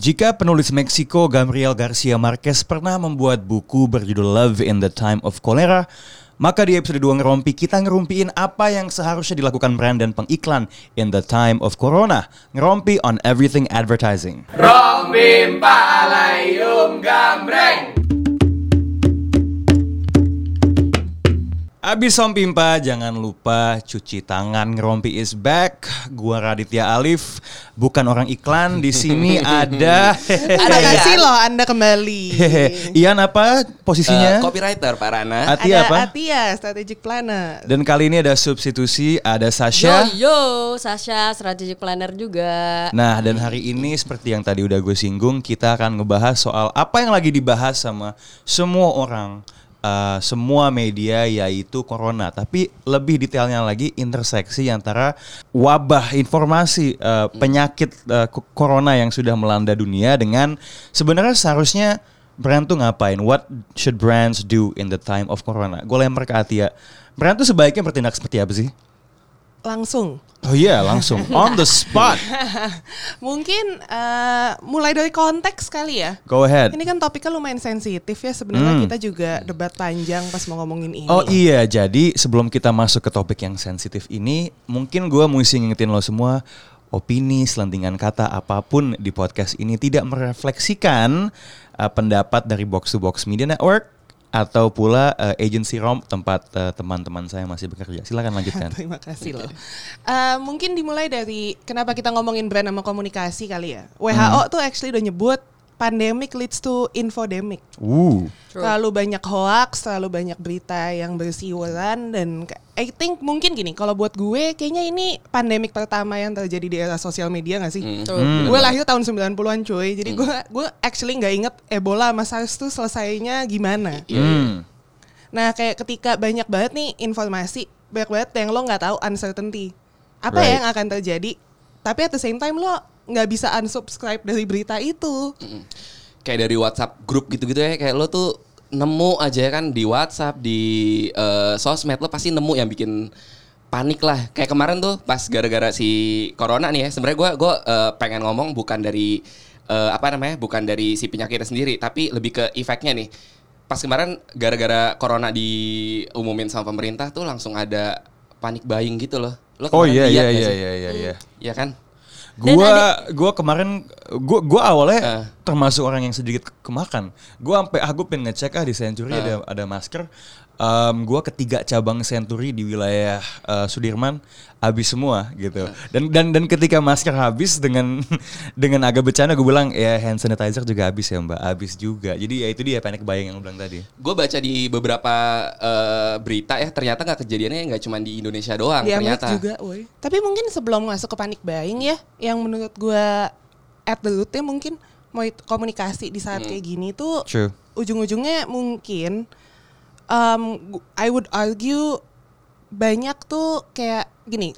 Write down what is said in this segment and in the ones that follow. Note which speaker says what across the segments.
Speaker 1: Jika penulis Meksiko Gabriel Garcia Marquez pernah membuat buku berjudul Love in the Time of Cholera, maka di episode 2 ngerompi kita ngerumpiin apa yang seharusnya dilakukan brand dan pengiklan in the time of corona. Ngerompi on everything advertising.
Speaker 2: Rombim palayum gambreng
Speaker 1: Abis Sompimpa, jangan lupa cuci tangan. Ngerompi is back. Gua Raditya Alif, bukan orang iklan. Di sini ada
Speaker 3: Terima kasih loh Anda kembali.
Speaker 1: Ian apa posisinya?
Speaker 2: Eh, Copywriter Pak Rana
Speaker 1: Ati
Speaker 3: ada
Speaker 1: apa?
Speaker 3: Atia, Strategic Planner.
Speaker 1: Dan kali ini ada substitusi, ada Sasha.
Speaker 4: Yo yo, Sasha strategic planner juga.
Speaker 1: Nah, dan hari ini seperti yang tadi udah gue singgung, kita akan ngebahas soal apa yang lagi dibahas sama semua orang, uh, semua media yaitu corona. Tapi lebih detailnya lagi interseksi antara wabah informasi uh, penyakit uh, co- corona yang sudah melanda dunia dengan sebenarnya seharusnya brand tuh ngapain? What should brands do in the time of corona? Gue lempar ke Atia. Brand tuh sebaiknya bertindak seperti apa sih?
Speaker 3: Langsung.
Speaker 1: Oh iya, langsung on the spot.
Speaker 3: Mungkin eh, mulai dari konteks kali ya.
Speaker 1: Go ahead.
Speaker 3: Ini kan topiknya lumayan sensitif ya sebenarnya
Speaker 1: Hmm.
Speaker 3: kita juga debat panjang pas mau ngomongin ini.
Speaker 1: Oh iya, jadi sebelum kita masuk ke topik yang sensitif ini, mungkin gua mesti ngingetin lo semua, opini, selentingan kata apa pun di podcast ini tidak merefleksikan uh, pendapat dari Box to Box Media Network atau pula uh, agency ROM tempat uh, teman-teman saya masih bekerja. Silakan lanjutkan.
Speaker 3: Terima kasih loh. Eh, mungkin dimulai dari kenapa kita ngomongin brand sama komunikasi kali ya. WHO tuh actually udah nyebut pandemic leads to infodemic.
Speaker 1: Uh,
Speaker 4: True.
Speaker 3: Terlalu banyak hoax, terlalu banyak berita yang berseliweran dan I think mungkin gini, kalau buat gue kayaknya ini pandemik pertama yang terjadi di era sosial media gak sih?
Speaker 4: True.
Speaker 3: Gue lahir tahun 90-an cuy. Jadi gue gue actually nggak inget Ebola sama SARS tuh selesainya gimana.
Speaker 1: hmm.
Speaker 3: Nah, kayak ketika banyak banget nih informasi, banyak banget yang lo nggak tahu uncertainty. Apa
Speaker 1: Right.
Speaker 3: ya yang akan terjadi? Tapi at the same time lo nggak bisa unsubscribe dari berita itu.
Speaker 2: Kayak dari WhatsApp grup gitu-gitu ya Kayak lo tuh nemu aja kan di WhatsApp Di eh, sosmed Lo pasti nemu yang bikin panik lah. Kayak kemarin tuh pas gara-gara si Corona nih ya sebenarnya gue gua, eh, pengen ngomong bukan dari eh, Apa namanya Bukan dari si penyakitnya sendiri Tapi lebih ke efeknya nih. Pas kemarin gara-gara Corona diumumin sama pemerintah tuh langsung ada panik buying gitu loh. Lo
Speaker 1: Oh
Speaker 2: kemarin
Speaker 1: iya
Speaker 2: lihat
Speaker 1: iya iya iya iya iya.
Speaker 2: Iya kan
Speaker 1: Gua gua kemarin gua gua awalnya
Speaker 2: Eh.
Speaker 1: Termasuk orang yang sedikit kemakan. Gua sampai aku pengen ngecek ah di Century
Speaker 2: Eh.
Speaker 1: ada ada masker. Em, gua ketiga cabang Century di wilayah eh, Sudirman habis semua gitu.
Speaker 2: Eh.
Speaker 1: Dan dan dan ketika masker habis dengan dengan agak bercanda gue bilang ya hand sanitizer juga habis ya Mbak, habis juga. Jadi ya itu dia panic buying yang lu bilang tadi.
Speaker 2: Gue baca di beberapa eh, berita ya ternyata nggak kejadiannya nggak cuma di Indonesia doang
Speaker 3: Di
Speaker 2: ternyata.
Speaker 3: Juga, woi. Tapi mungkin sebelum masuk ke panic buying ya, yang menurut gue at the rootnya mungkin mau komunikasi di saat kayak gini tuh
Speaker 1: True.
Speaker 3: ujung-ujungnya mungkin um, I would argue banyak tuh kayak gini,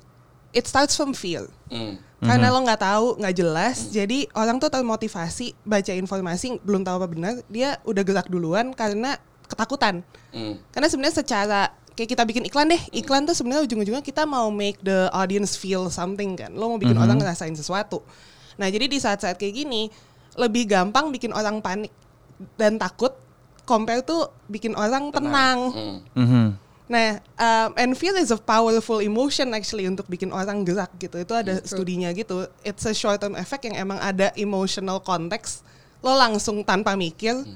Speaker 3: it starts from fear.
Speaker 2: Hmm.
Speaker 3: Karena lo nggak tahu, nggak jelas, jadi orang tuh termotivasi baca informasi belum tahu apa benar, dia udah gerak duluan karena ketakutan.
Speaker 2: Hmm.
Speaker 3: Karena sebenarnya secara kayak kita bikin iklan deh, iklan tuh sebenarnya ujung-ujungnya kita mau make the audience feel something kan. Lo mau bikin orang ngerasain sesuatu. Nah, jadi di saat-saat kayak gini lebih gampang bikin orang panik dan takut compare tuh bikin orang tenang.
Speaker 2: Hmm.
Speaker 1: Mhm.
Speaker 3: Nah, um, and fear is a powerful emotion actually untuk bikin orang gerak gitu. Itu ada studinya gitu. It's a short term effect yang emang ada emotional context. Lo langsung tanpa mikir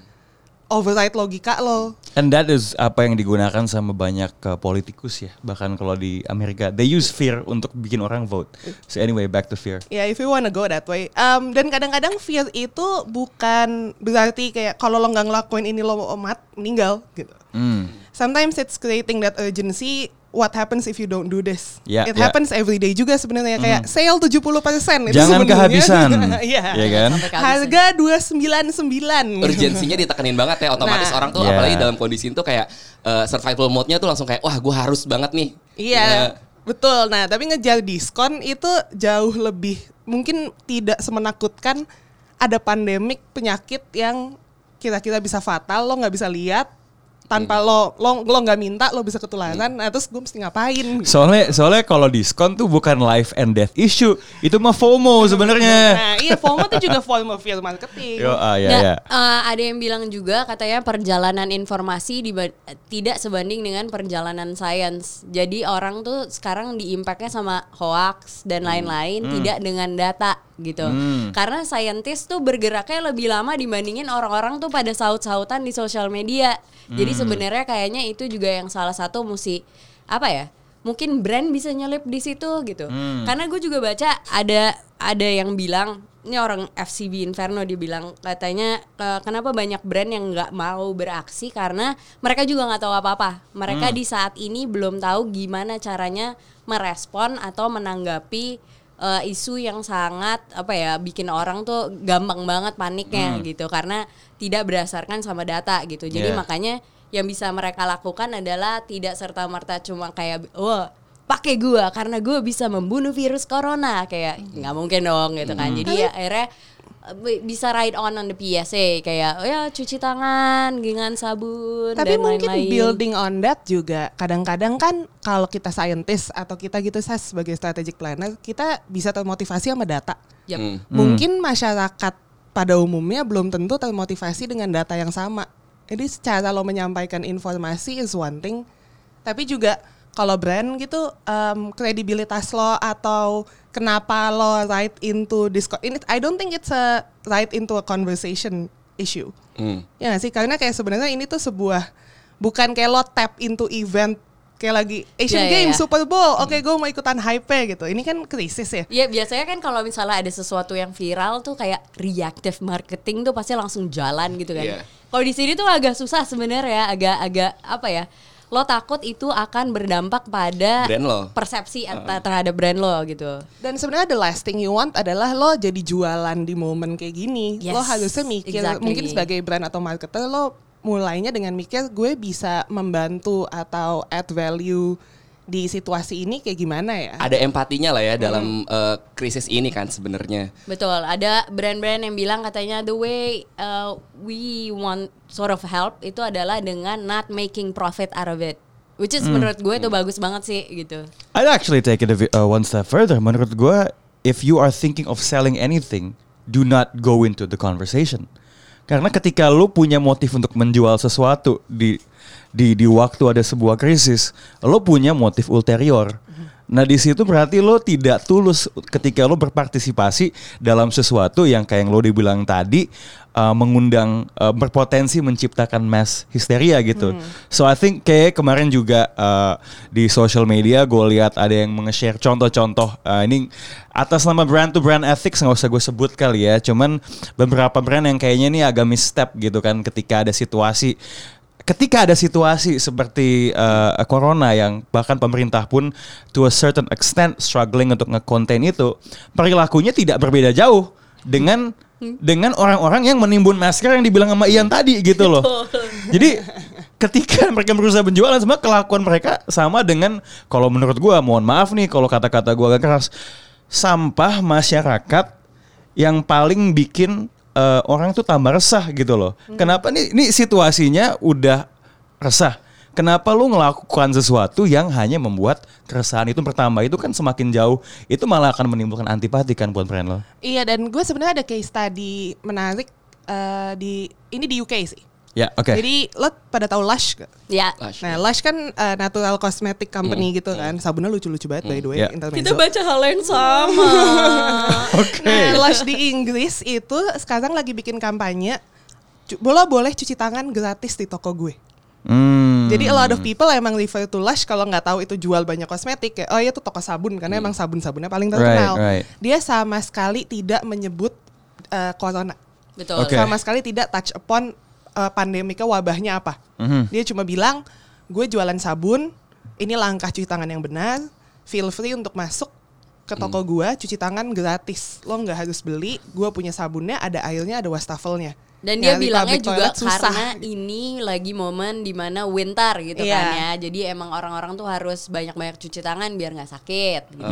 Speaker 3: override logika lo.
Speaker 1: And that is apa yang digunakan sama banyak uh, politikus ya. Bahkan kalau di Amerika, they use fear untuk bikin orang vote. So anyway, back to fear.
Speaker 3: Ya, if you wanna go that way. Um, dan kadang-kadang fear itu bukan berarti kayak kalau lo nggak ngelakuin ini lo mau mat meninggal gitu.
Speaker 1: Hmm.
Speaker 3: Sometimes it's creating that urgency. What happens if you don't do this?
Speaker 1: Ya,
Speaker 3: It
Speaker 1: ya.
Speaker 3: happens every day juga sebenarnya kayak sale 70% itu
Speaker 1: Jangan
Speaker 3: sebenarnya-
Speaker 1: kehabisan.
Speaker 3: Iya.
Speaker 1: ya kan?
Speaker 3: Harga 299.
Speaker 2: urgensinya ditekenin banget ya otomatis
Speaker 3: Nah.
Speaker 2: orang tuh
Speaker 1: Yeah.
Speaker 2: apalagi dalam kondisi itu kayak eh, survival mode-nya tuh langsung kayak wah gue harus banget nih
Speaker 3: Iya,
Speaker 2: Ya.
Speaker 3: betul. Nah, tapi ngejar diskon itu jauh lebih mungkin tidak semenakutkan ada pandemik penyakit yang kira-kira bisa fatal lo nggak bisa lihat tanpa lo lo lo nggak minta lo bisa ketularan. Nah, terus gue mesti ngapain?
Speaker 1: Soalnya soalnya kalau diskon tuh bukan life and death issue, itu mah FOMO sebenarnya.
Speaker 3: Nah, iya FOMO itu juga form of fear marketing.
Speaker 1: Yo, ah, ya,
Speaker 4: Nah,
Speaker 1: ya.
Speaker 4: eh, ada yang bilang juga katanya perjalanan informasi tidak sebanding dengan perjalanan sains. Jadi orang tuh sekarang diimpactnya sama hoax dan lain-lain, tidak dengan data gitu. Karena saintis tuh bergeraknya lebih lama dibandingin orang-orang tuh pada saut-sautan di sosial media. Jadi sebenarnya kayaknya itu juga yang salah satu mesti apa ya? Mungkin brand bisa nyelip di situ gitu. Karena gue juga baca ada ada yang bilang ini orang FCB Inferno dia bilang katanya "Eh, kenapa banyak brand yang nggak mau beraksi karena mereka juga nggak tahu apa-apa. Mereka di saat ini belum tahu gimana caranya merespon atau menanggapi eh, isu yang sangat apa ya bikin orang tuh gampang banget paniknya gitu karena tidak berdasarkan sama data gitu. Jadi
Speaker 1: Yeah.
Speaker 4: makanya yang bisa mereka lakukan adalah tidak serta merta cuma kayak wah pakai gua karena gua bisa membunuh virus corona kayak nggak mungkin dong gitu kan. Jadi ya akhirnya bisa ride on on the PSA kayak oh ya cuci tangan dengan sabun
Speaker 3: Tapi
Speaker 4: dan
Speaker 3: mungkin
Speaker 4: lain-lain.
Speaker 3: building on that juga kadang-kadang kan kalau kita scientist atau kita gitu saya sebagai strategic planner kita bisa termotivasi sama data.
Speaker 4: Yap.
Speaker 2: Hmm.
Speaker 3: Mungkin masyarakat pada umumnya belum tentu termotivasi dengan data yang sama. Jadi secara lo menyampaikan informasi is one thing, tapi juga kalau brand gitu em, kredibilitas lo atau kenapa lo right into disco ini I don't think it's a right into a conversation issue.
Speaker 2: Hmm.
Speaker 3: Ya nggak sih karena kayak sebenarnya ini tuh sebuah bukan kayak lo tap into event kayak lagi Asian
Speaker 4: Ya, ya,
Speaker 3: Games,
Speaker 4: ya.
Speaker 3: Super Bowl, oke gue mau ikutan hype gitu. Ini kan krisis ya.
Speaker 4: Ya biasanya kan kalau misalnya ada sesuatu yang viral tuh kayak reactive marketing tuh pasti langsung jalan gitu kan.
Speaker 2: Iya.
Speaker 4: Kalau di sini tuh agak susah sebenarnya, agak-agak apa ya? Lo takut itu akan berdampak pada
Speaker 2: Brand lo.
Speaker 4: persepsi at- terhadap brand lo gitu.
Speaker 3: Dan sebenarnya the last thing you want adalah lo jadi jualan di momen kayak gini.
Speaker 4: Yes,
Speaker 3: lo harusnya mikir
Speaker 4: exactly.
Speaker 3: mungkin sebagai brand atau marketer lo mulainya dengan mikir gue bisa membantu atau add value di situasi ini kayak gimana ya?
Speaker 2: ada empatinya lah ya dalam eh, krisis ini kan sebenarnya
Speaker 4: Betul, ada brand-brand yang bilang katanya the way uh, we want sort of help itu adalah dengan not making profit out of it. Which is menurut gue itu bagus banget sih gitu.
Speaker 1: I'd actually take it a uh, one step further. Menurut gue, if you are thinking of selling anything, do not go into the conversation. Karena ketika lu punya motif untuk menjual sesuatu di di di waktu ada sebuah krisis, lo punya motif ulterior. Nah di situ berarti lo tidak tulus ketika lo berpartisipasi dalam sesuatu yang kayak yang lo dibilang tadi uh, mengundang uh, berpotensi menciptakan mass hysteria gitu. So I think kayak kemarin juga uh, di social media gue lihat ada yang nge-share contoh-contoh uh, ini atas nama brand to brand ethics nggak usah gue sebut kali ya. Cuman beberapa brand yang kayaknya ini agak misstep gitu kan ketika ada situasi ketika ada situasi seperti uh, corona yang bahkan pemerintah pun to a certain extent struggling untuk nge-contain itu, perilakunya tidak berbeda jauh dengan dengan orang-orang yang menimbun masker yang dibilang sama Ian tadi gitu loh. Jadi ketika mereka berusaha penjualan semua kelakuan mereka sama dengan kalau menurut gua mohon maaf nih kalau kata-kata gua agak keras sampah masyarakat yang paling bikin eh, orang tuh tambah resah gitu loh. Kenapa nih ini situasinya udah resah. Kenapa lu ngelakukan sesuatu yang hanya membuat keresahan itu bertambah itu kan semakin jauh itu malah akan menimbulkan antipati kan buat brand lo.
Speaker 3: Iya dan gue sebenarnya ada case study menarik eh, di ini di UK sih.
Speaker 1: Ya, oke.
Speaker 3: Jadi lo pada tahu Lush gak?
Speaker 4: Ya.
Speaker 2: Lush.
Speaker 3: Nah Lush kan eh, natural cosmetic company gitu kan. Sabunnya lucu-lucu banget by the way.
Speaker 1: Ya.
Speaker 3: intermezzo.
Speaker 4: Kita baca hal yang sama.
Speaker 3: Nah, Lush di Inggris itu sekarang lagi bikin kampanye. cu- Lo boleh cuci tangan gratis di toko gue.
Speaker 1: Hmm.
Speaker 3: Jadi a lot of people emang refer to Lush kalau nggak tahu itu jual banyak kosmetik kayak oh iya itu toko sabun karena emang sabun-sabunnya paling terkenal.
Speaker 1: Right, right.
Speaker 3: Dia sama sekali tidak menyebut eh, corona.
Speaker 4: Betul.
Speaker 1: Oke.
Speaker 3: Sama sekali tidak touch upon eh, pandemika wabahnya apa.
Speaker 1: Mhm.
Speaker 3: Dia cuma bilang gue jualan sabun, ini langkah cuci tangan yang benar, feel free untuk masuk ke toko
Speaker 2: Hmm.
Speaker 3: gue cuci tangan gratis. Lo nggak harus beli, gue punya sabunnya, ada airnya, ada wastafelnya.
Speaker 4: Dan dia
Speaker 3: Nyari
Speaker 4: bilangnya juga
Speaker 3: susah.
Speaker 4: karena ini lagi momen di mana winter gitu
Speaker 3: Iya.
Speaker 4: kan ya. Jadi emang orang-orang tuh harus banyak-banyak cuci tangan biar nggak sakit. Gitu.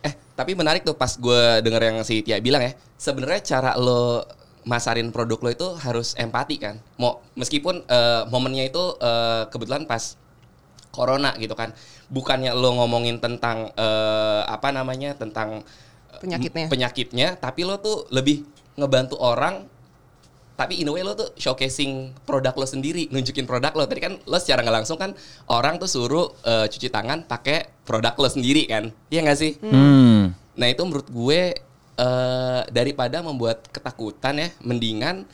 Speaker 2: Eh, tapi menarik tuh pas gue denger yang si Tia bilang ya. Sebenarnya cara lo masarin produk lo itu harus empati kan. Mau meskipun eh, momennya itu eh, kebetulan pas corona gitu kan. Bukannya lo ngomongin tentang eh, apa namanya? tentang
Speaker 3: Penyakitnya.
Speaker 2: penyakitnya, tapi lo tuh lebih ngebantu orang tapi in a way lo tuh showcasing produk lo sendiri, nunjukin produk lo. Tadi kan lo secara nggak langsung kan orang tuh suruh eh, cuci tangan pakai produk lo sendiri kan. Iya nggak sih?
Speaker 1: Hmm.
Speaker 2: Nah itu menurut gue eh, daripada membuat ketakutan ya, mendingan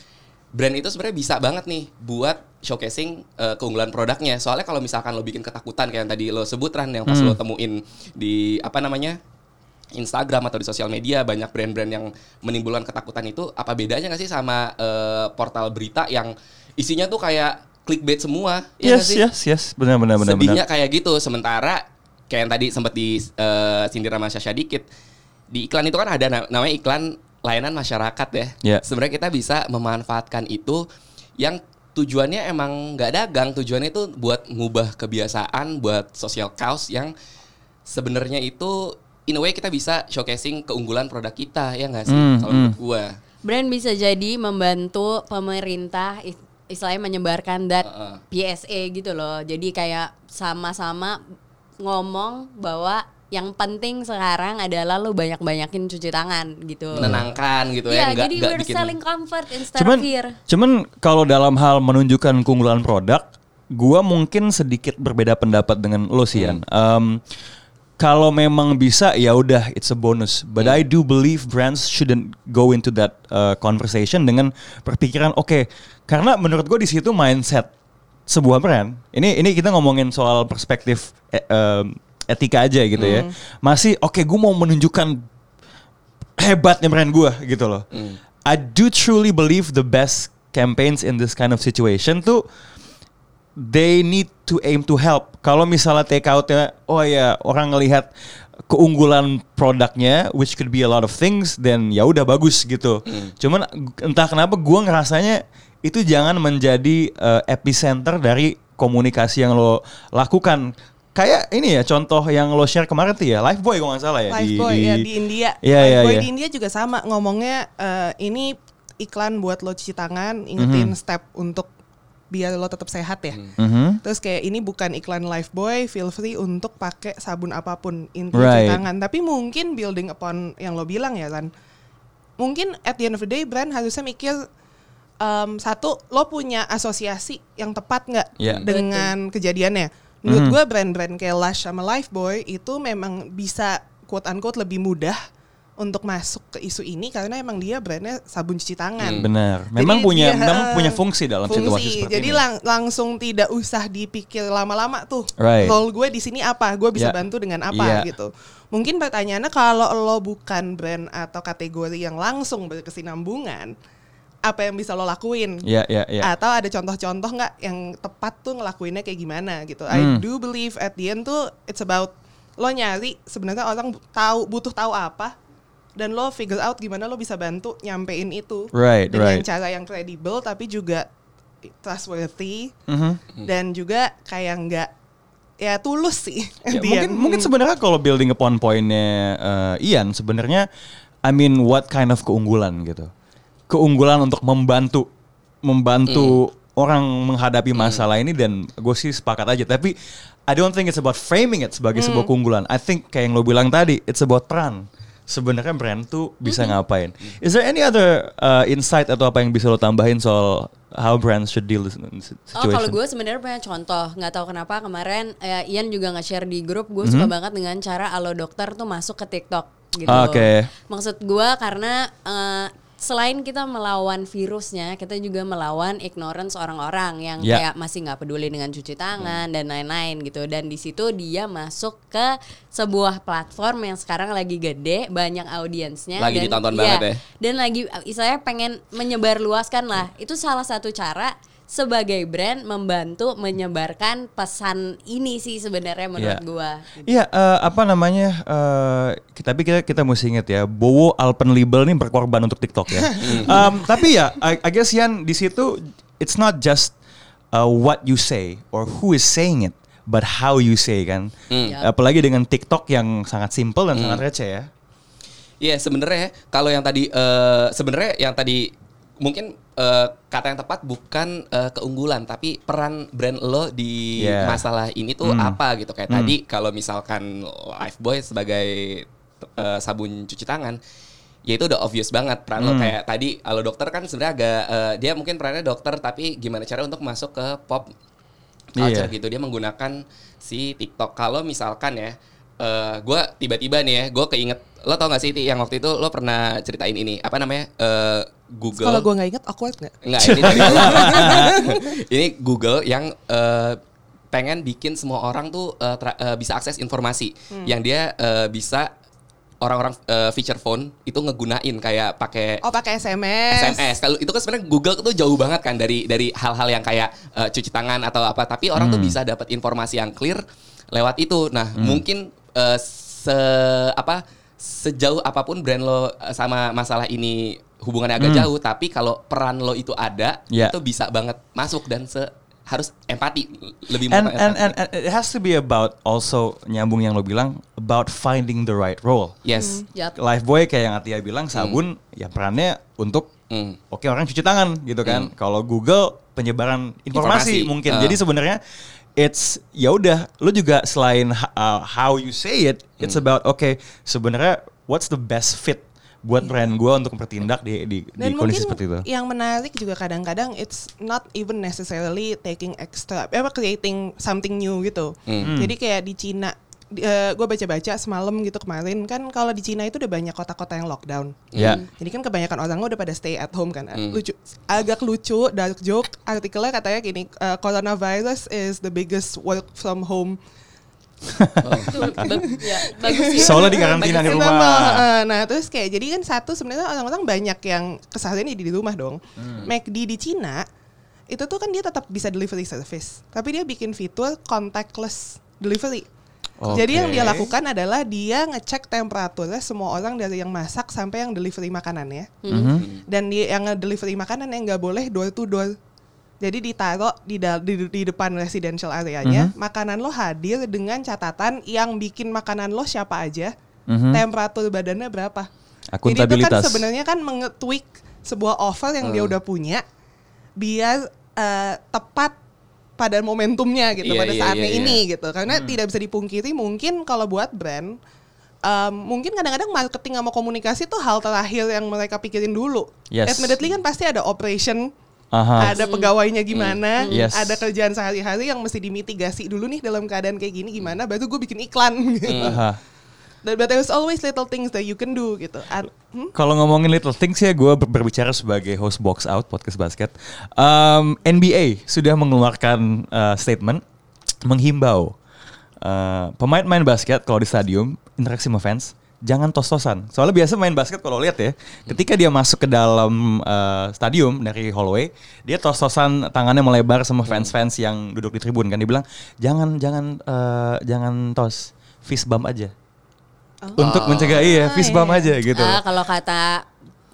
Speaker 2: brand itu sebenarnya bisa banget nih buat showcasing eh, keunggulan produknya. Soalnya kalau misalkan lo bikin ketakutan kayak yang tadi lo sebut Ran yang pas lo temuin di apa namanya Instagram atau di sosial media banyak brand-brand yang menimbulkan ketakutan itu apa bedanya nggak sih sama eh, portal berita yang isinya tuh kayak clickbait semua? Iya nggak
Speaker 1: Yes,
Speaker 2: sih?
Speaker 1: yes, yes. Benar, benar, benar,
Speaker 2: Sedihnya
Speaker 1: benar.
Speaker 2: kayak gitu. Sementara kayak yang tadi sempat di eh, sindir sama Syasha dikit. Di iklan itu kan ada na- namanya iklan layanan masyarakat ya.
Speaker 1: Iya.
Speaker 2: Sebenarnya kita bisa memanfaatkan itu yang tujuannya emang nggak dagang. Tujuannya itu buat ngubah kebiasaan, buat social cause yang sebenarnya itu in a way kita bisa showcasing keunggulan produk kita ya nggak sih?
Speaker 1: Hmm,
Speaker 2: Kalau menurut gua.
Speaker 4: Brand bisa jadi membantu pemerintah is- istilahnya menyebarkan dat
Speaker 2: Heeh.
Speaker 4: PSA gitu loh. Jadi kayak sama-sama ngomong bahwa yang penting sekarang adalah lo banyak-banyakin cuci tangan gitu.
Speaker 2: Menenangkan gitu ya, nggak
Speaker 4: jadi
Speaker 2: nggak
Speaker 4: we're
Speaker 2: bikin
Speaker 4: selling comfort instead
Speaker 1: Cuman,
Speaker 4: of fear.
Speaker 1: cuman kalau dalam hal menunjukkan keunggulan produk, gua mungkin sedikit berbeda pendapat dengan lo sih, Yan. Em, kalau memang bisa ya udah it's a bonus. But I do believe brands shouldn't go into that uh, conversation dengan berpikiran oke, karena menurut gue di situ mindset sebuah brand. Ini ini kita ngomongin soal perspektif eh, em, etika aja gitu ya. Masih oke, gue mau menunjukkan hebatnya brand gue gitu loh. I do truly believe the best campaigns in this kind of situation tuh they need to aim to help. Kalau misalnya take outnya, oh ya orang ngelihat keunggulan produknya, which could be a lot of things, then ya udah bagus gitu. Cuman entah kenapa gue ngerasanya itu jangan menjadi uh, epicenter dari komunikasi yang lo lakukan. Kayak ini ya contoh yang lo share kemarin tuh ya, Lifebuoy kalau nggak salah ya
Speaker 3: Lifebuoy ya di India.
Speaker 1: Iya, iya,
Speaker 3: Lifebuoy
Speaker 1: iya.
Speaker 3: di India juga sama ngomongnya eh, ini iklan buat lo cuci tangan, ingetin step untuk biar lo tetap sehat ya.
Speaker 1: Mhm.
Speaker 3: Terus kayak ini bukan iklan Lifebuoy, feel free untuk pakai sabun apa pun inti
Speaker 1: Right.
Speaker 3: cuci tangan. Tapi mungkin building upon yang lo bilang ya kan. Mungkin at the end of the day brand harusnya mikir em, satu lo punya asosiasi yang tepat nggak
Speaker 1: Iya.
Speaker 3: dengan kejadiannya. Menurut gue brand-brand kayak Lush sama Lifebuoy itu memang bisa quote unquote lebih mudah untuk masuk ke isu ini karena emang dia brandnya sabun cuci tangan.
Speaker 1: Benar.
Speaker 3: Jadi
Speaker 1: Memang punya
Speaker 3: dia,
Speaker 1: memang punya fungsi dalam situasi
Speaker 3: fungsi.
Speaker 1: seperti
Speaker 3: Jadi
Speaker 1: ini.
Speaker 3: lang- langsung tidak usah dipikir lama-lama tuh.
Speaker 1: Right.
Speaker 3: Role gue di sini apa? Gue bisa
Speaker 1: Ya.
Speaker 3: bantu dengan apa
Speaker 1: Iya.
Speaker 3: gitu. Mungkin pertanyaannya kalau lo bukan brand atau kategori yang langsung berkesinambungan, apa yang bisa lo lakuin?
Speaker 1: Iya, iya, iya.
Speaker 3: Atau ada contoh-contoh nggak yang tepat tuh ngelakuinnya kayak gimana gitu? I
Speaker 1: Hmm.
Speaker 3: do believe at the end tuh it's about lo nyari sebenarnya orang tahu butuh tahu apa dan lo figure out gimana lo bisa bantu nyampein itu
Speaker 1: Right,
Speaker 3: dengan
Speaker 1: right.
Speaker 3: cara yang kredibel tapi juga trustworthy
Speaker 1: Mhm.
Speaker 3: dan juga kayak nggak ya tulus sih.
Speaker 1: Ya, mungkin
Speaker 3: end.
Speaker 1: mungkin sebenarnya kalau building upon pointnya eh, Ian sebenarnya I mean what kind of keunggulan gitu keunggulan untuk membantu membantu orang menghadapi masalah ini dan gue sih sepakat aja. Tapi I don't think it's about framing it sebagai sebuah keunggulan. I think kayak yang lo bilang tadi it's about peran. Sebenarnya brand tuh bisa ngapain? Is there any other uh, insight atau apa yang bisa lo tambahin soal how brands should deal with this
Speaker 4: Oh
Speaker 1: situation?
Speaker 4: kalau gue sebenarnya punya contoh. Nggak tahu kenapa kemarin eh, Ian juga nge-share di grup. Gue suka banget dengan cara alo dokter tuh masuk ke TikTok gitu.
Speaker 1: Ah, oke.
Speaker 4: Maksud gue karena eh, selain kita melawan virusnya, kita juga melawan ignorance orang-orang yang
Speaker 1: Ya.
Speaker 4: kayak masih nggak peduli dengan cuci tangan dan lain-lain gitu. Dan di situ dia masuk ke sebuah platform yang sekarang lagi gede, banyak audiensnya.
Speaker 2: Lagi
Speaker 4: dan,
Speaker 2: ditonton
Speaker 4: iya,
Speaker 2: banget ya.
Speaker 4: Dan lagi istilahnya pengen menyebarluaskan lah. Itu salah satu cara sebagai brand membantu menyebarkan pesan ini sih sebenarnya menurut
Speaker 1: Iya.
Speaker 4: gua.
Speaker 1: Iya, eh, apa namanya? eh, kita- tapi kita kita mesti ingat ya, Bowo Alpenlibel ini berkorban untuk TikTok ya. Em, tapi ya, I, I guess Yan di situ it's not just uh, what you say or who is saying it, but how you say kan.
Speaker 4: Yap.
Speaker 1: Apalagi dengan TikTok yang sangat simple dan sangat receh ya.
Speaker 2: Iya sebenarnya kalau yang tadi eh, sebenarnya yang tadi mungkin eh, kata yang tepat bukan eh, keunggulan tapi peran brand lo di
Speaker 1: Yeah.
Speaker 2: masalah ini tuh
Speaker 1: Hmm.
Speaker 2: apa gitu kayak tadi kalau misalkan Lifebuoy sebagai eh, sabun cuci tangan ya itu udah obvious banget peran lo kayak tadi kalau dokter kan sebenarnya agak eh, dia mungkin perannya dokter tapi gimana cara untuk masuk ke pop culture
Speaker 1: Iya.
Speaker 2: gitu dia menggunakan si TikTok kalau misalkan ya eh gue tiba-tiba nih ya gue keinget lo tau gak sih Ti, yang waktu itu lo pernah ceritain ini apa namanya eh Google
Speaker 3: Kalau gue nggak inget awkward nggak?
Speaker 2: Enggak, ini dari ini Google yang eh, pengen bikin semua orang tuh tra- eh, bisa akses informasi yang dia eh, bisa orang-orang eh, feature phone itu ngegunain kayak pakai
Speaker 3: Oh pakai SMS.
Speaker 2: SMS. Kalau itu kan sebenarnya Google tuh jauh banget kan dari dari hal-hal yang kayak eh, cuci tangan atau apa. Tapi orang tuh bisa dapat informasi yang clear lewat itu. Nah, mungkin eh, se apa sejauh apa pun brand lo eh, sama masalah ini hubungannya agak jauh, tapi kalau peran lo itu ada,
Speaker 1: Yeah.
Speaker 2: itu bisa banget masuk dan se harus empati lebih
Speaker 1: And, and, and, and it has to be about also nyambung yang lo bilang about finding the right role.
Speaker 2: yes.
Speaker 4: Yap.
Speaker 1: Lifebuoy kayak yang Atia bilang sabun ya perannya untuk
Speaker 2: Hmm.
Speaker 1: oke orang cuci tangan gitu kan. Kalau Google penyebaran informasi,
Speaker 2: Informasi.
Speaker 1: mungkin.
Speaker 2: Uh.
Speaker 1: Jadi sebenarnya it's ya udah lu juga selain uh, how you say it, it's about oke sebenarnya what's the best fit buat brand gua untuk bertindak di di, di
Speaker 3: Dan
Speaker 1: kondisi
Speaker 3: mungkin
Speaker 1: seperti itu.
Speaker 3: yang menarik juga kadang-kadang it's not even necessarily taking extra, apa creating something new gitu.
Speaker 1: Hmm.
Speaker 3: Jadi kayak di Cina, gue baca-baca semalam gitu kemarin kan kalau di Cina itu udah banyak kota-kota yang lockdown.
Speaker 1: Ya.
Speaker 3: Jadi kan kebanyakan orang udah pada stay at home kan. Lucu, agak lucu, dark joke. Artikelnya katanya gini, uh, coronavirus is the biggest work from home
Speaker 4: Tuh, ya, bagus sih.
Speaker 1: Soalnya di karantina di rumah.
Speaker 3: Eh, Nah terus kayak jadi kan satu sebenarnya orang-orang banyak yang kesehariannya di di rumah dong.
Speaker 1: Hmm.
Speaker 3: McD di Cina itu tuh kan dia tetap bisa delivery service, tapi dia bikin fitur contactless delivery. Jadi yang dia lakukan adalah dia ngecek temperaturnya semua orang dari yang masak sampai yang delivery makanannya.
Speaker 1: Mhm.
Speaker 3: Dan dia yang delivery makanan yang nggak boleh door to door. Jadi ditaruh di, di, di depan residential areanya,
Speaker 1: Mhm.
Speaker 3: makanan lo hadir dengan catatan yang bikin makanan lo siapa aja,
Speaker 1: Mhm.
Speaker 3: temperatur badannya berapa. Jadi itu kan sebenarnya kan mengetweak sebuah offer yang dia udah punya biar eh, tepat pada momentumnya gitu
Speaker 2: Iya,
Speaker 3: pada
Speaker 2: iya,
Speaker 3: saatnya
Speaker 2: iya, iya.
Speaker 3: ini gitu. Karena tidak bisa dipungkiri mungkin kalau buat brand em, mungkin kadang-kadang marketing sama komunikasi tuh hal terakhir yang mereka pikirin dulu.
Speaker 1: Yes.
Speaker 3: Admittedly kan pasti ada operation
Speaker 1: Aha.
Speaker 3: ada pegawainya gimana,
Speaker 1: Yes.
Speaker 3: ada kerjaan sehari-hari yang mesti dimitigasi dulu nih dalam keadaan kayak gini gimana, baru gue bikin iklan gitu.
Speaker 1: Aha.
Speaker 3: But there's always little things that you can do gitu. At- hmm?
Speaker 1: Kalau ngomongin little things ya, gue berbicara sebagai host box out podcast basket. Um, NBA sudah mengeluarkan uh, statement menghimbau uh, pemain-pemain basket kalau di stadium interaksi sama fans jangan tos-tosan. Soalnya biasa main basket kalau lihat ya, ketika dia masuk ke dalam uh, stadium dari hallway, dia tos-tosan tangannya melebar sama fans-fans yang duduk di tribun kan. Dia bilang jangan jangan uh, jangan tos, fist bump aja. Untuk mencegah iya, fist bump aja gitu.
Speaker 4: Ah, kalau kata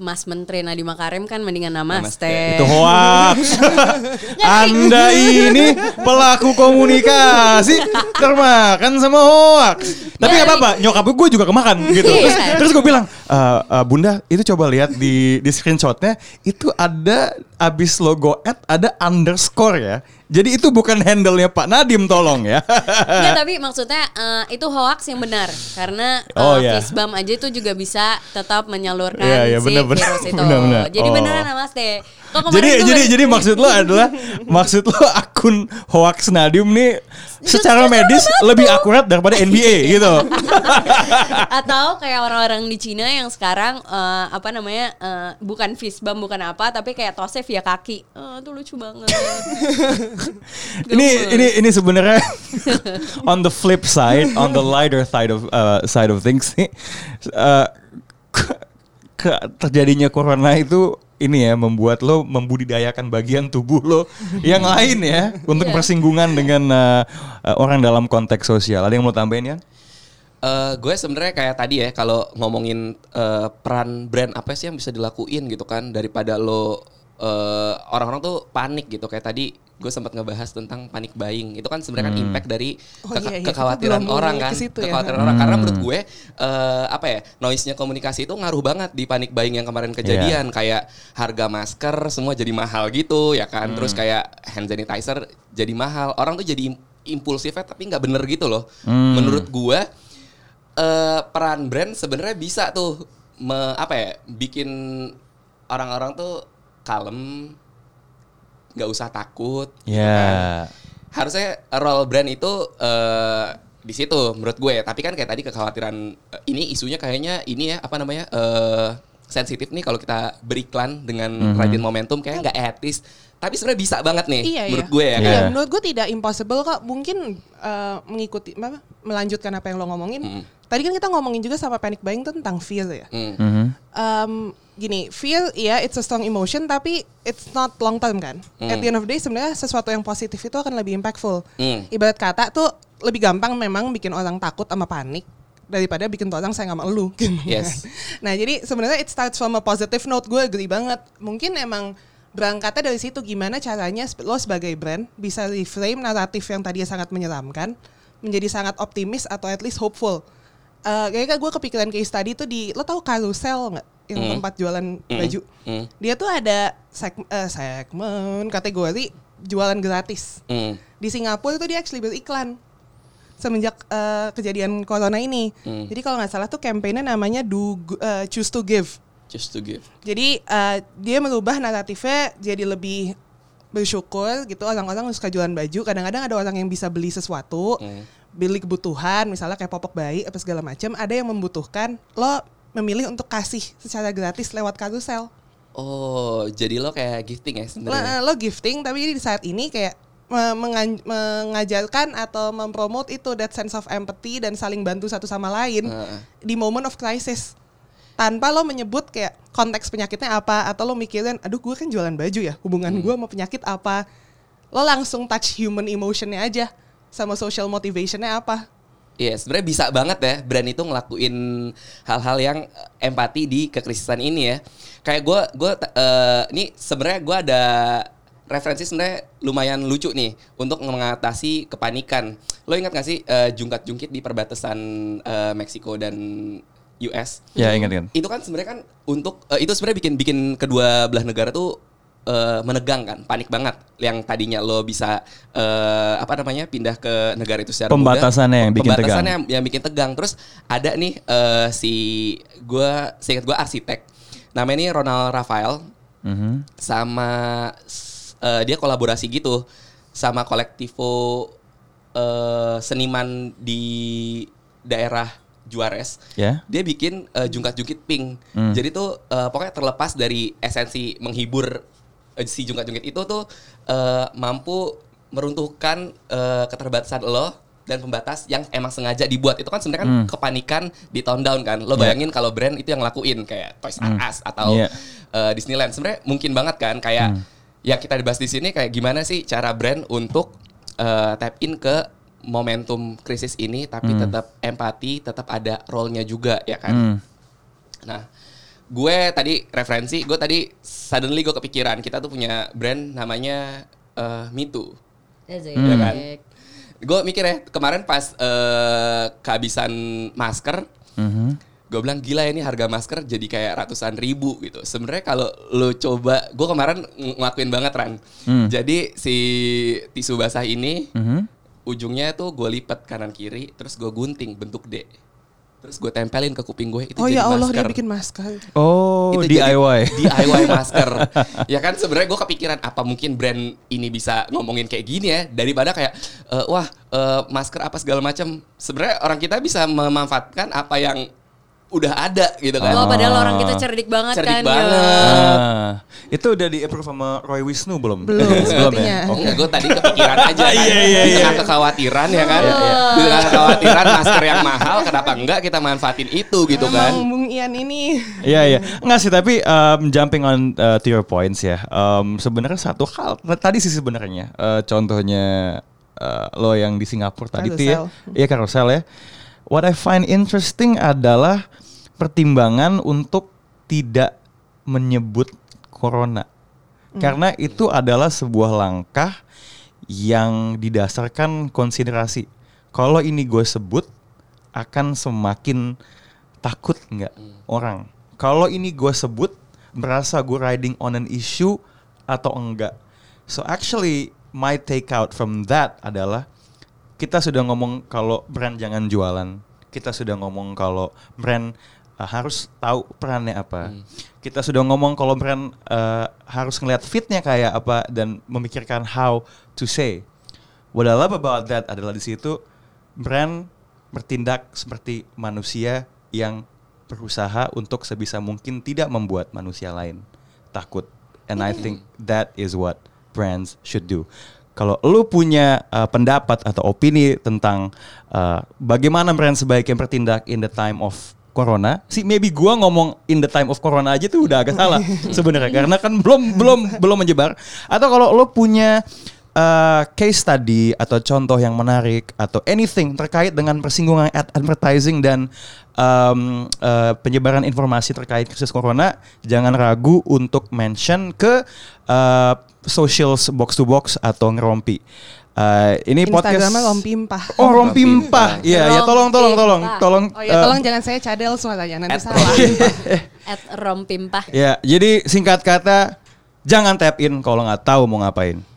Speaker 4: Mas Menteri Nadiem Makarim kan mendingan namaste.
Speaker 1: Itu hoax. Anda ini pelaku komunikasi termakan sama hoax. Tapi nggak apa-apa, nyokap gue juga kemakan gitu.
Speaker 4: Iya.
Speaker 1: Terus, terus gue bilang, "Eh, eh, Bunda, itu coba lihat di di screenshotnya itu ada abis logo ad ada underscore ya. Jadi itu bukan handle-nya Pak Nadim tolong ya.
Speaker 4: Enggak, tapi maksudnya eh, itu hoax yang benar karena eh,
Speaker 1: Oh, iya.
Speaker 4: fist bump aja itu juga bisa tetap menyalurkan
Speaker 1: Iya, iya,
Speaker 4: si
Speaker 1: benar, benar.
Speaker 4: itu.
Speaker 1: Benar, benar.
Speaker 4: Jadi
Speaker 1: Oh.
Speaker 4: beneran namaste.
Speaker 1: Jadi jadi jadi maksud lo adalah maksud lo akun hoax Nadim nih secara medis lebih akurat daripada NBA gitu.
Speaker 4: atau kayak orang-orang di Cina yang sekarang eh, apa namanya eh, bukan fist bump bukan apa tapi kayak tosnya via kaki. Eh, itu lucu banget.
Speaker 1: ini ini ini sebenarnya on the flip side, on the lighter side of uh, side of things nih, uh, ke- terjadinya corona itu ini ya membuat lo membudidayakan bagian tubuh lo yang lain ya untuk persinggungan dengan uh, uh, orang dalam konteks sosial. Ada yang mau tambahin ya?
Speaker 2: Eh, gue sebenarnya kayak tadi ya kalau ngomongin eh, peran brand apa sih yang bisa dilakuin gitu kan daripada lo eh, orang-orang tuh panik gitu kayak tadi gue sempat ngebahas tentang panic buying. Itu kan sebenarnya kan impact dari
Speaker 3: Oh iya, iya.
Speaker 2: kekhawatiran
Speaker 3: Kita belum
Speaker 2: orang kan
Speaker 3: ke situ ya.
Speaker 2: kekhawatiran orang. Karena menurut gue eh, apa ya noise-nya komunikasi itu ngaruh banget di panic buying yang kemarin kejadian. Kayak harga masker semua jadi mahal gitu ya kan? Terus kayak hand sanitizer jadi mahal. Orang tuh jadi im- impulsifnya tapi nggak bener gitu loh. Menurut gue eh peran brand sebenarnya bisa tuh me, apa ya bikin orang-orang tuh kalem nggak usah takut gitu
Speaker 1: Ya.
Speaker 2: kan. harusnya role brand itu eh di situ menurut gue tapi kan kayak tadi kekhawatiran eh, ini isunya kayaknya ini ya apa namanya eh sensitif nih kalau kita beriklan dengan rajin momentum kayak nggak etis tapi sebenarnya bisa banget nih
Speaker 3: Iya,
Speaker 2: menurut
Speaker 3: iya.
Speaker 2: gue ya
Speaker 3: Iya,
Speaker 2: kan
Speaker 3: menurut gue tidak impossible kok. Mungkin eh, mengikuti apa? Melanjutkan apa yang lo ngomongin. Tadi kan kita ngomongin juga sama panic buying tuh tentang fear ya.
Speaker 2: Hmm.
Speaker 1: Mhm.
Speaker 3: Um, gini, fear ya it's a strong emotion tapi it's not long term kan. At the end of the day sebenarnya sesuatu yang positif itu akan lebih impactful.
Speaker 2: Hmm.
Speaker 3: Ibarat kata tuh lebih gampang memang bikin orang takut sama panik daripada bikin tuh orang saya nggak mau lu. gitu
Speaker 2: Yes.
Speaker 3: kan. Nah jadi sebenarnya it starts from a positive note. Gue agree banget. Mungkin emang berangkatnya dari situ gimana caranya lo sebagai brand bisa reframe naratif yang tadinya sangat menyeramkan menjadi sangat optimis atau at least hopeful. Uh, kayaknya gue kepikiran case tadi tuh di lo tahu carousel nggak yang
Speaker 2: Hmm.
Speaker 3: tempat jualan baju.
Speaker 2: Hmm.
Speaker 3: Dia tuh ada seg- eh, segmen kategori jualan gratis.
Speaker 2: Hmm.
Speaker 3: Di Singapura tuh dia actually beriklan semenjak eh, kejadian corona ini.
Speaker 2: Hmm.
Speaker 3: Jadi kalau nggak salah tuh kampanye namanya do eh, choose to give.
Speaker 2: just to give
Speaker 3: Jadi eh, dia merubah naratifnya jadi lebih bersyukur gitu orang-orang suka jualan baju. Kadang-kadang ada orang yang bisa beli sesuatu,
Speaker 2: Hmm.
Speaker 3: beli kebutuhan, misalnya kayak popok bayi apa segala macam. Ada yang membutuhkan, lo memilih untuk kasih secara gratis lewat karusel.
Speaker 2: Oh, jadi lo kayak gifting ya sebenarnya.
Speaker 3: lo gifting tapi di saat ini kayak mengajarkan atau mempromote itu that sense of empathy dan saling bantu satu sama lain
Speaker 2: Heeh.
Speaker 3: di moment of crisis tanpa lo menyebut kayak konteks penyakitnya apa atau lo mikirin aduh gue kan jualan baju ya hubungan gue sama penyakit apa lo langsung touch human emotionnya aja sama social motivationnya apa
Speaker 2: Iya, sebenarnya bisa banget ya brand itu ngelakuin hal-hal yang eh, empati di kekrisisan ini ya. Kayak gue, gue ini sebenarnya gue ada referensi sebenarnya lumayan lucu nih untuk mengatasi kepanikan. Lo ingat gak sih eh, jungkat-jungkit di perbatasan eh, Meksiko dan US?
Speaker 1: Ya ingat kan.
Speaker 2: Itu kan sebenarnya kan untuk eh, itu sebenarnya bikin bikin kedua belah negara tuh eh, menegang kan, panik banget. Yang tadinya lo bisa eh, apa namanya pindah ke negara itu secara mudah.
Speaker 1: Pembatasannya yang bikin
Speaker 2: Pembatasannya
Speaker 1: tegang.
Speaker 2: yang, yang bikin tegang. Terus ada nih eh, si gue, seingat gue arsitek. Namanya ini Ronald Rafael
Speaker 1: Mhm.
Speaker 2: sama s- eh, dia kolaborasi gitu sama kolektivo eh, seniman di daerah Juarez.
Speaker 1: Ya.
Speaker 2: Dia bikin eh, jungkat-jungkit pink.
Speaker 1: Hmm.
Speaker 2: Jadi tuh eh, pokoknya terlepas dari esensi menghibur si jungkat-jungkit itu tuh eh, mampu meruntuhkan eh, keterbatasan lo dan pembatas yang emang sengaja dibuat itu kan sebenarnya kan
Speaker 1: Hmm.
Speaker 2: kepanikan di tone down kan lo
Speaker 1: Yeah.
Speaker 2: bayangin kalau brand itu yang lakuin kayak Toys R Us atau
Speaker 1: Yeah.
Speaker 2: eh, Disneyland sebenarnya mungkin banget kan kayak yang kita dibahas di sini kayak gimana sih cara brand untuk eh, tap in ke momentum krisis ini tapi tetap empati tetap ada role-nya juga ya kan
Speaker 1: Hmm.
Speaker 2: nah gue tadi referensi gue tadi suddenly gue kepikiran kita tuh punya brand namanya eh, Me Too
Speaker 4: Asik.
Speaker 2: ya kan gue mikir ya kemarin pas eh, kehabisan masker
Speaker 1: Mhm.
Speaker 2: gue bilang gila ini harga masker jadi kayak ratusan ribu gitu. Sebenarnya kalau lo coba, gue kemarin ng- ngelakuin banget Ran.
Speaker 1: Hmm.
Speaker 2: Jadi si tisu basah ini
Speaker 1: Mhm.
Speaker 2: ujungnya tuh gue lipat kanan kiri, terus gue gunting bentuk D. Terus gue tempelin ke kuping gue itu
Speaker 3: oh
Speaker 2: jadi
Speaker 3: ya Allah
Speaker 2: masker.
Speaker 3: dia bikin masker
Speaker 1: Oh,
Speaker 2: Itu jadi
Speaker 1: DIY.
Speaker 2: DIY masker. ya kan sebenarnya gue kepikiran apa mungkin brand ini bisa ngomongin kayak gini ya daripada kayak eh, wah eh, masker apa segala macam. Sebenarnya orang kita bisa memanfaatkan apa yang udah ada gitu kan.
Speaker 4: Oh, padahal orang kita cerdik banget
Speaker 2: Cerdik
Speaker 4: kan.
Speaker 2: banget.
Speaker 4: ya.
Speaker 1: Ah, itu udah di approve sama Roy Wisnu belum?
Speaker 3: Belum,
Speaker 1: belum ya?
Speaker 2: Oh enggak, gue tadi kepikiran aja kan.
Speaker 1: Iya, iya,
Speaker 2: Di
Speaker 1: iya.
Speaker 2: tengah kekhawatiran ya kan. Di tengah kekhawatiran masker yang mahal, kenapa enggak kita manfaatin itu gitu kan.
Speaker 3: Emang Bung Ian ini
Speaker 1: Iya iya, nggak sih tapi um, jumping on uh, to your points ya. Um, sebenarnya satu hal nah, tadi sih sebenarnya uh, contohnya uh, lo yang di Singapura tadi tuh ya, iya carousel ya. What I find interesting adalah pertimbangan untuk tidak menyebut corona, karena itu adalah sebuah langkah yang didasarkan konsiderasi. Kalau ini gue sebut akan semakin takut nggak orang. Kalau ini gue sebut merasa gue riding on an issue atau enggak. So actually my take out from that adalah kita sudah ngomong kalau brand jangan jualan. Kita sudah ngomong kalau brand uh, harus tahu perannya apa. Kita sudah ngomong kalau brand uh, harus ngeliat fitnya kayak apa dan memikirkan how to say. What I love about that adalah di situ brand bertindak seperti manusia yang berusaha untuk sebisa mungkin tidak membuat manusia lain takut. And I think that is what brands should do. Kalau lu punya uh, pendapat atau opini tentang uh, bagaimana brand sebaiknya bertindak in the time of corona, sih maybe gua ngomong in the time of corona aja tuh udah agak salah sebenarnya karena kan belum belum belum menyebar. Atau kalau lu punya uh, case study atau contoh yang menarik atau anything terkait dengan persinggungan ad advertising dan um, uh, penyebaran informasi terkait krisis corona, jangan ragu untuk mention ke uh, socials box to box atau ngerompi. Uh, ini podcast
Speaker 3: Instagramnya Rompimpah.
Speaker 1: Oh, rompimpah. Iya, ya tolong tolong tolong tolong.
Speaker 3: Oh ya
Speaker 1: uh,
Speaker 3: tolong jangan saya cadel suaranya nanti
Speaker 2: At
Speaker 3: salah.
Speaker 4: At rompimpah.
Speaker 1: Ya, jadi singkat kata jangan tap in kalau nggak tahu mau ngapain.